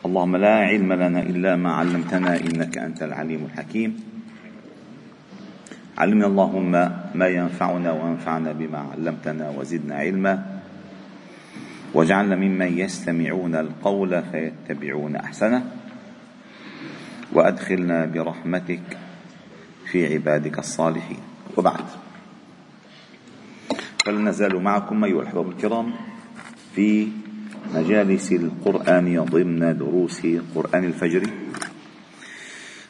اللهم لا علم لنا إلا ما علمتنا إنك أنت العليم الحكيم. علمنا اللهم ما ينفعنا وانفعنا بما علمتنا وزدنا علما. واجعلنا ممن يستمعون القول فيتبعون أحسنه. وأدخلنا برحمتك في عبادك الصالحين. وبعد. فلا نزال معكم أيها الأحباب الكرام في مجالس القرآن ضمن دروس قرآن الفجر.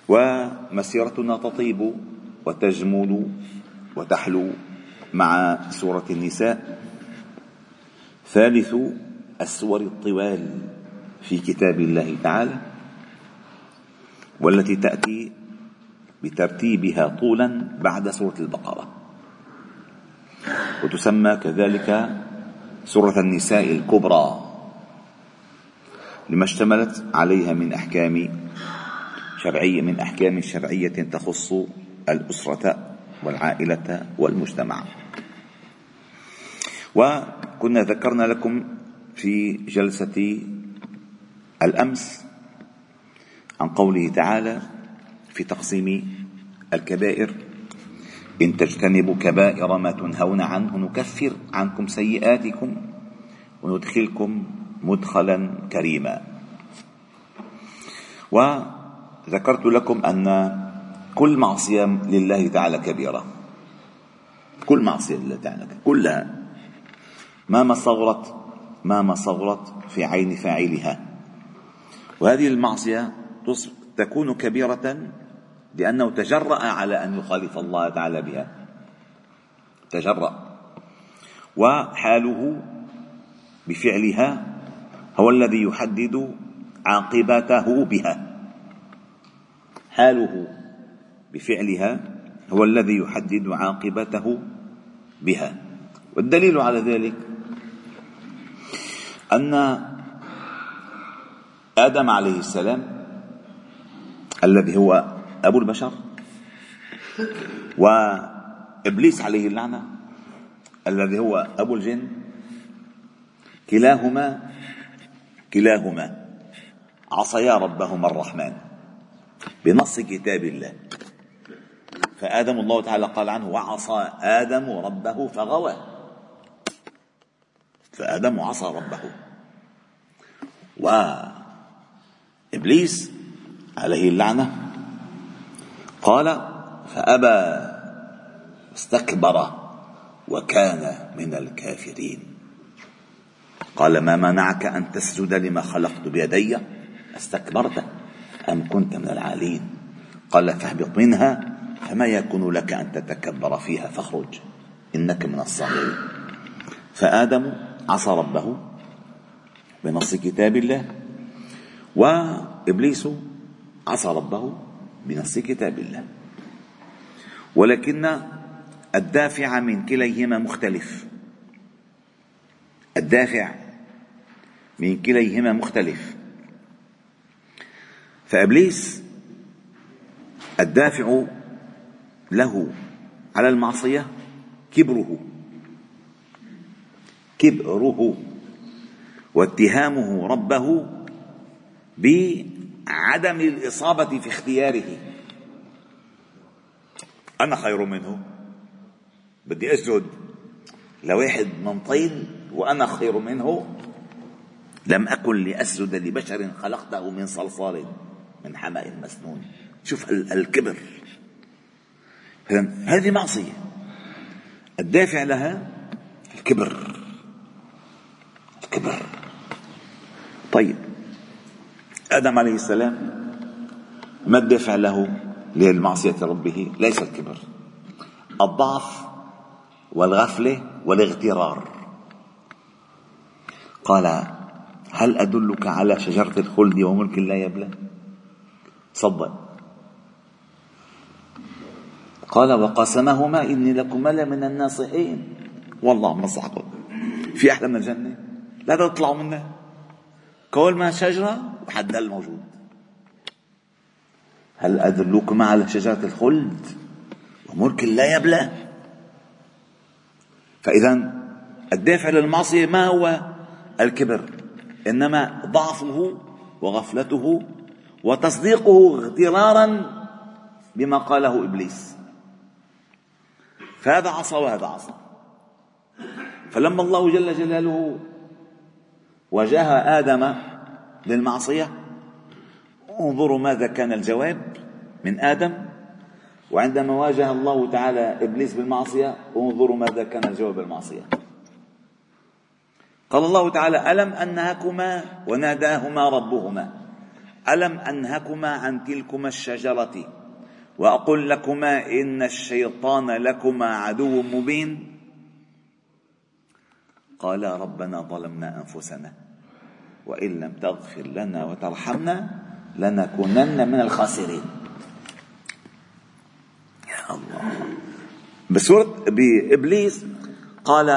ومسيرتنا تطيب وتجمل وتحلو مع سورة النساء. ثالث السور الطوال في كتاب الله تعالى والتي تأتي بترتيبها طولا بعد سورة البقرة. وتسمى كذلك سورة النساء الكبرى. لما اشتملت عليها من أحكام شرعية من أحكام شرعية تخص الأسرة والعائلة والمجتمع. وكنا ذكرنا لكم في جلسة الأمس عن قوله تعالى في تقسيم الكبائر إن تجتنبوا كبائر ما تنهون عنه نكفر عنكم سيئاتكم وندخلكم مدخلا كريما. وذكرت لكم أن كل معصية لله تعالى كبيرة. كل معصية لله تعالى كلها. ما صغرت ما صغرت في عين فاعلها. وهذه المعصية تكون كبيرة لأنه تجرأ على أن يخالف الله تعالى بها. تجرأ. وحاله بفعلها هو الذي يحدد عاقبته بها. حاله بفعلها هو الذي يحدد عاقبته بها. والدليل على ذلك أن آدم عليه السلام الذي هو أبو البشر وإبليس عليه اللعنة الذي هو أبو الجن كلاهما كلاهما عصيا ربهما الرحمن بنص كتاب الله. فآدم الله تعالى قال عنه وعصى آدم ربه فغوى فآدم عصى ربه. وإبليس عليه اللعنة قال فأبى استكبر وكان من الكافرين. قال ما منعك أن تسجد لما خلقت بيدي؟ أستكبرت. أم كنت من العالين؟ قال فاهبط منها فما يكون لك أن تتكبر فيها؟ فاخرج. إنك من الصاغرين. فآدم عصى ربه بنص كتاب الله وإبليس عصى ربه بنص كتاب الله. ولكن الدافع من كليهما مختلف. الدافع من كليهما مختلف. فإبليس الدافع له على المعصية كبره. كبره. واتهامه ربه بعدم الإصابة في اختياره. أنا خير منه. بدي أسجد لواحد من طين وأنا خير منه. لم أكن لأسجد لبشر خلقته من صلصال من حماء مسنون. شوف الكبر. هذه معصية. الدافع لها الكبر. الكبر. طيب. آدم عليه السلام ما الدافع له للمعصية ربه؟ ليس الكبر. الضعف والغفلة والاغترار. قال هل أدلك على شجرة الخلد وملك لا يبلى؟ صدق قال وقاسمهما إني لكما لمن الناصحين. والله نصحكم في أحلى من الجنة. لا تطلعوا منها. كل ما شجرة وحد الموجود هل أدلكما على شجرة الخلد وملك لا يبلى؟ فإذا الدافع للمعصية ما هو؟ الكبر. إنما ضعفه وغفلته وتصديقه اغترارا بما قاله إبليس. فهذا عصى وهذا عصى فلما الله جل جلاله وجاه آدم للمعصية انظروا ماذا كان الجواب من آدم. وعندما واجه الله تعالى إبليس بالمعصية انظروا ماذا كان الجواب بالمعصية. قال الله تعالى ألم أنهكما وناداهما ربهما؟ ألم أنهكما عن تلكما الشجرة؟ واقل لكما إن الشيطان لكما عدو مبين. قالا ربنا ظلمنا أنفسنا وإن لم تغفر لنا وترحمنا لنكونن من الخاسرين. يا الله. بسورة بإبليس قال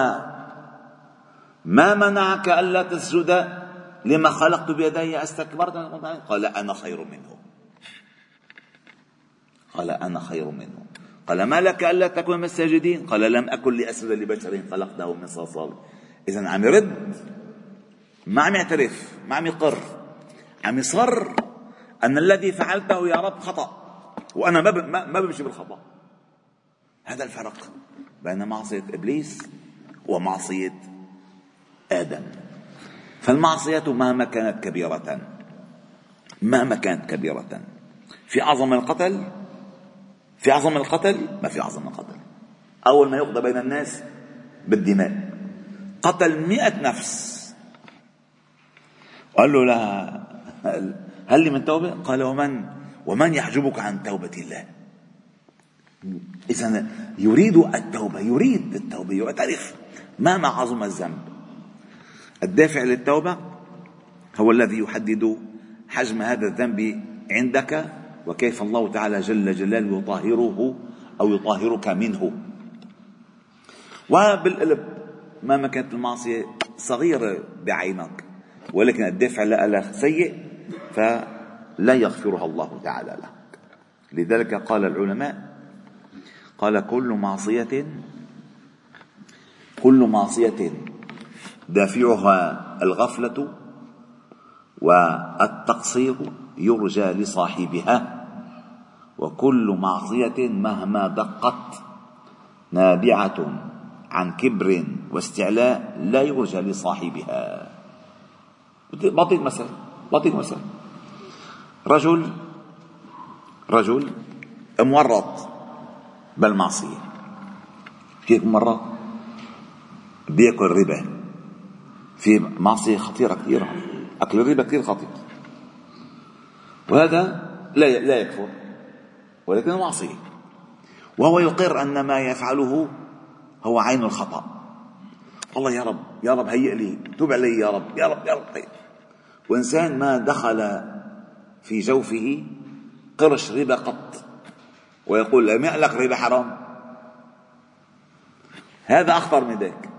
ما منعك ألا تسجد لما خلقت بيدي أستكبرت؟ قال أنا خير منه. قال أنا خير منه. قال ما لك ألا تكون من الساجدين؟ قال لم أكن لأسجد لبشر خلقته من صلصال. إذا عم يرد ما عم يعترف ما عم يقر عم يصر أن الذي فعلته يا رب خطأ. وأنا ما ما بمشي بالخطأ. هذا الفرق بين معصية إبليس ومعصية آدم. فالمعصية مهما كانت كبيرة مهما كانت كبيرة. في أعظم القتل في أعظم القتل ما في أعظم القتل. أول ما يقضى بين الناس بالدماء. قتل مئة نفس. قال له لا هل لي من توبة؟ قال ومن ومن يحجبك عن توبة الله؟ إذا يريد التوبة يريد التوبة يعترف مهما عظم الذنب. الدافع للتوبة هو الذي يحدد حجم هذا الذنب عندك وكيف الله تعالى جل جلاله يطهره أو يطهرك منه. وبالقلب مهما كانت المعصية صغيرة بعينك ولكن الدافع لها سيء فلا يغفرها الله تعالى لك. لذلك قال العلماء قال كل معصية كل معصية دافعها الغفلة والتقصير يرجى لصاحبها وكل معصية مهما دقت نابعة عن كبر واستعلاء لا يرجى لصاحبها. بعطيك مثل بعطيك مثل رجل رجل مورط بالمعصية. هيك مرة بيأكل ربا. في معصية خطيرة كثيرة. أكل الربا كثير خطير. وهذا لا لا يكفر ولكنه معصية. وهو يقر أن ما يفعله هو عين الخطأ. الله يا رب يا رب هيئ لي تب علي يا رب يا رب يا رب. هيئ. وإنسان ما دخل في جوفه قرش ربا قط ويقول لم يألك ربا حرام. هذا أخطر من ذلك.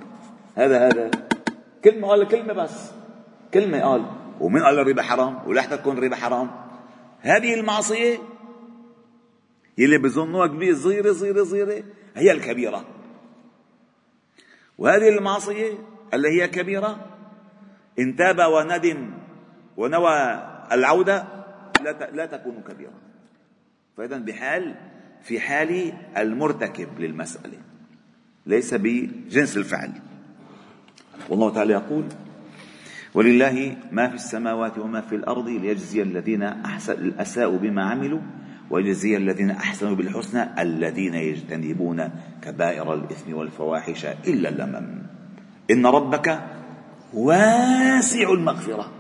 هذا هذا كلمة قال كلمة بس؟ كلمة قال ومن قال الربا حرام؟ ولا تكون الربا حرام؟ هذه المعصية يلي بظنوها كبيرة صغيرة صغيرة صغيرة هي الكبيرة. وهذه المعصية اللي هي كبيرة إن تاب وندم ونوى العودة لا لا تكون كبيرة. فإذا بحال في حال المرتكب للمسألة ليس بجنس الفعل. والله تعالى يقول ولله ما في السماوات وما في الأرض ليجزي الذين أحسن أساءوا بما عملوا ويجزي الذين أحسنوا بالحسنى الذين يجتنبون كبائر الإثم والفواحش إلا اللمم. إن ربك واسع المغفرة.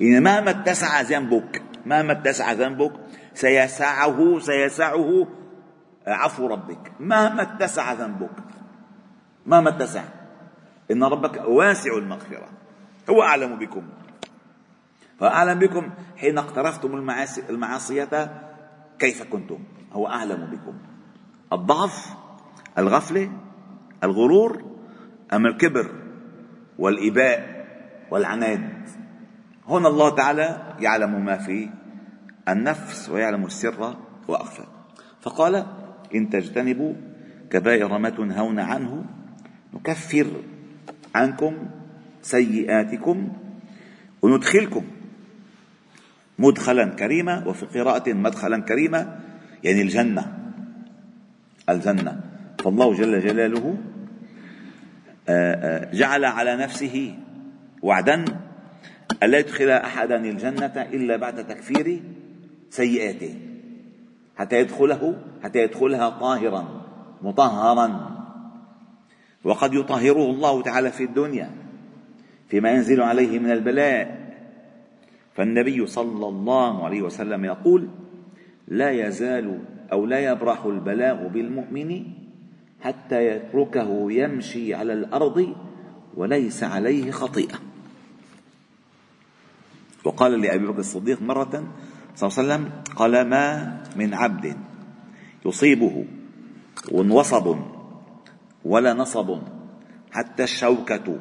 يعني مهما اتسع ذنبك مهما اتسع ذنبك سيسعه سيسعه عفو ربك. مهما اتسع ذنبك مهما اتسع إن ربك واسع المغفرة. هو أعلم بكم. فأعلم بكم حين اقترفتم المعاصي المعاصية كيف كنتم. هو أعلم بكم. الضعف الغفلة الغرور أم الكبر والإباء والعناد. هنا الله تعالى يعلم ما في النفس ويعلم السر وأخفى. فقال إن تجتنبوا كبائر ما تنهون عنه نكفر. عنكم سيئاتكم وندخلكم مدخلا كريما وفي قراءة مدخلا كريما يعني الجنة. الجنة. فالله جل جلاله آه، آه، جعل على نفسه وعدا ألا يدخل أحدا الجنة إلا بعد تكفير سيئاته حتى يدخله حتى يدخلها طاهرا مطهرا. وقد يطهره الله تعالى في الدنيا فيما ينزل عليه من البلاء. فالنبي صلى الله عليه وسلم يقول لا يزال أو لا يبرح البلاء بالمؤمن حتى يتركه يمشي على الأرض وليس عليه خطيئة. وقال لأبي بكر الصديق مرة صلى الله عليه وسلم قال ما من عبد يصيبه وصب ولا نصب حتى الشوكة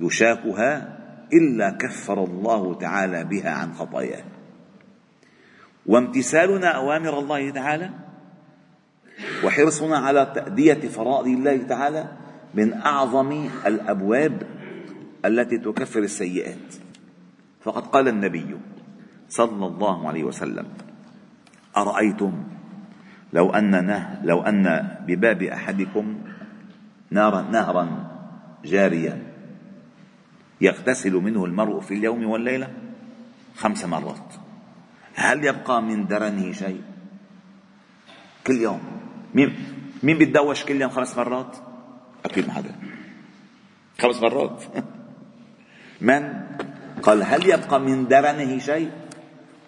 يشاكها إلا كفر الله تعالى بها عن خطاياه. وامتثالنا أوامر الله تعالى وحرصنا على تأدية فرائض الله تعالى من أعظم الأبواب التي تكفر السيئات. فقد قال النبي صلى الله عليه وسلم أرأيتم لو أن لو أن بباب أحدكم نارا نهرا جاريا. يغتسل منه المرء في اليوم والليلة خمس مرات. هل يبقى من درنه شيء؟ كل يوم. مين مين بيتدوش كل يوم خمس مرات؟ أكيد ما حدا. خمس مرات. من؟ قال هل يبقى من درنه شيء؟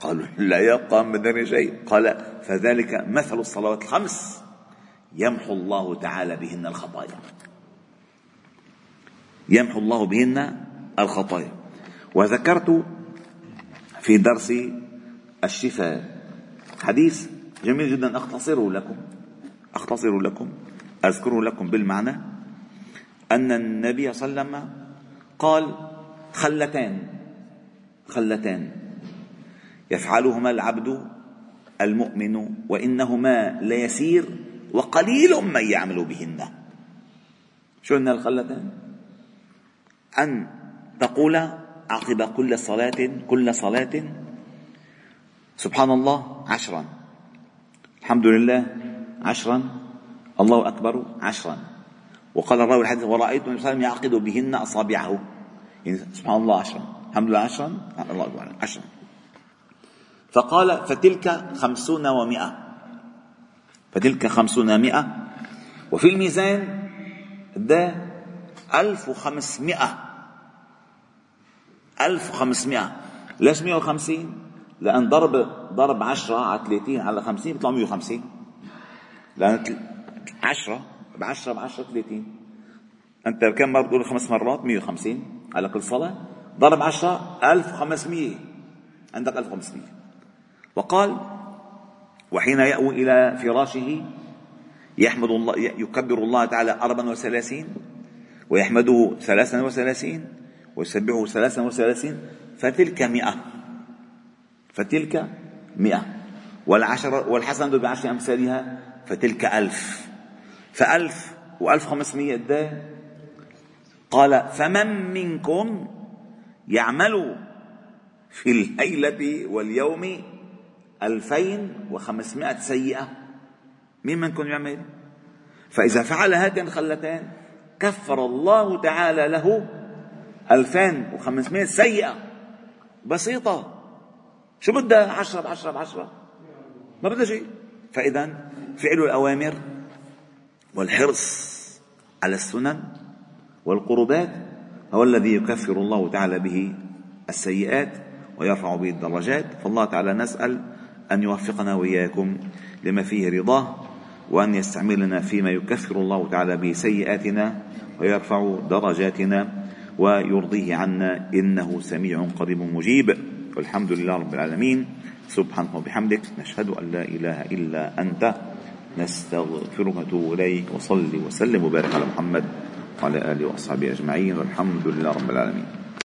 قالوا لا يبقى من درنه شيء. قال فذلك مثل الصلوات الخمس. يمحو الله تعالى بهن الخطايا. يمحو الله بهن الخطايا. وذكرت في درس الشفاء حديث جميل جدا اختصره لكم اختصره لكم اذكره لكم بالمعنى. أن النبي صلى الله عليه وسلم قال خلتان خلتان يفعلهما العبد المؤمن وإنهما ليسير وقليل من يعمل بهن. شو هن الخلتان أن تقول عقب كل صلاة كل صلاة سبحان الله عشرا. الحمد لله عشرا. الله أكبر عشرا. وقال الراوي الحديث ورأيت النبي صلى الله عليه وسلم يعقد بهن أصابعه. يعني سبحان الله عشرا. الحمد لله عشرا. الله أكبر عشرا. فقال فتلك خمسون ومائة. فتلك خمسون مائة وفي الميزان ده ألف وخمسمائة. ألف وخمسمائة. ليش مئة وخمسين. لأن ضرب ضرب عشرة على ثلاثين على خمسين بيطلع مئة وخمسين. لأن عشرة بعشرة بعشرة ثلاثين أنت كم مرة بتقول خمس مرات؟ مئة وخمسين. على كل صلاة. ضرب عشرة ألف وخمسمائة. عندك ألف وخمسمائة. وقال وحين يأوي إلى فراشه يحمد الله يكبر الله تعالى أربعا وثلاثين ويحمده ثلاثا وثلاثين ويسبحه ثلاثا وثلاثين فتلك مئة. فتلك مئة. والعشرة والحسنة بعشر أمثالها فتلك ألف. فألف وألف خمسمية قد قال فمن منكم يعمل في الليلة واليوم ألفين وخمسمائة سيئة. مين منكم يعمل؟ فإذا فعل هاتين الخلتين كفر الله تعالى له ألفين وخمسمائة سيئة. بسيطة. شو بدها؟ عشرة بعشرة بعشرة ما بدها شيء. فإذا فعل الأوامر والحرص على السنن والقربات هو الذي يكفر الله تعالى به السيئات ويرفع به الدرجات. فالله تعالى نسأل أن يوفقنا وإياكم لما فيه رضاه وأن يستعملنا فيما يكفر الله تعالى به سيئاتنا ويرفع درجاتنا ويرضيه عنا إنه سميع قريب مجيب. والحمد لله رب العالمين. سبحانه وبحمدك نشهد أن لا إله إلا أنت نستغفرك ونتوب إليك وصلي وسلم وبارك على محمد وعلى آله وأصحابه أجمعين. والحمد لله رب العالمين.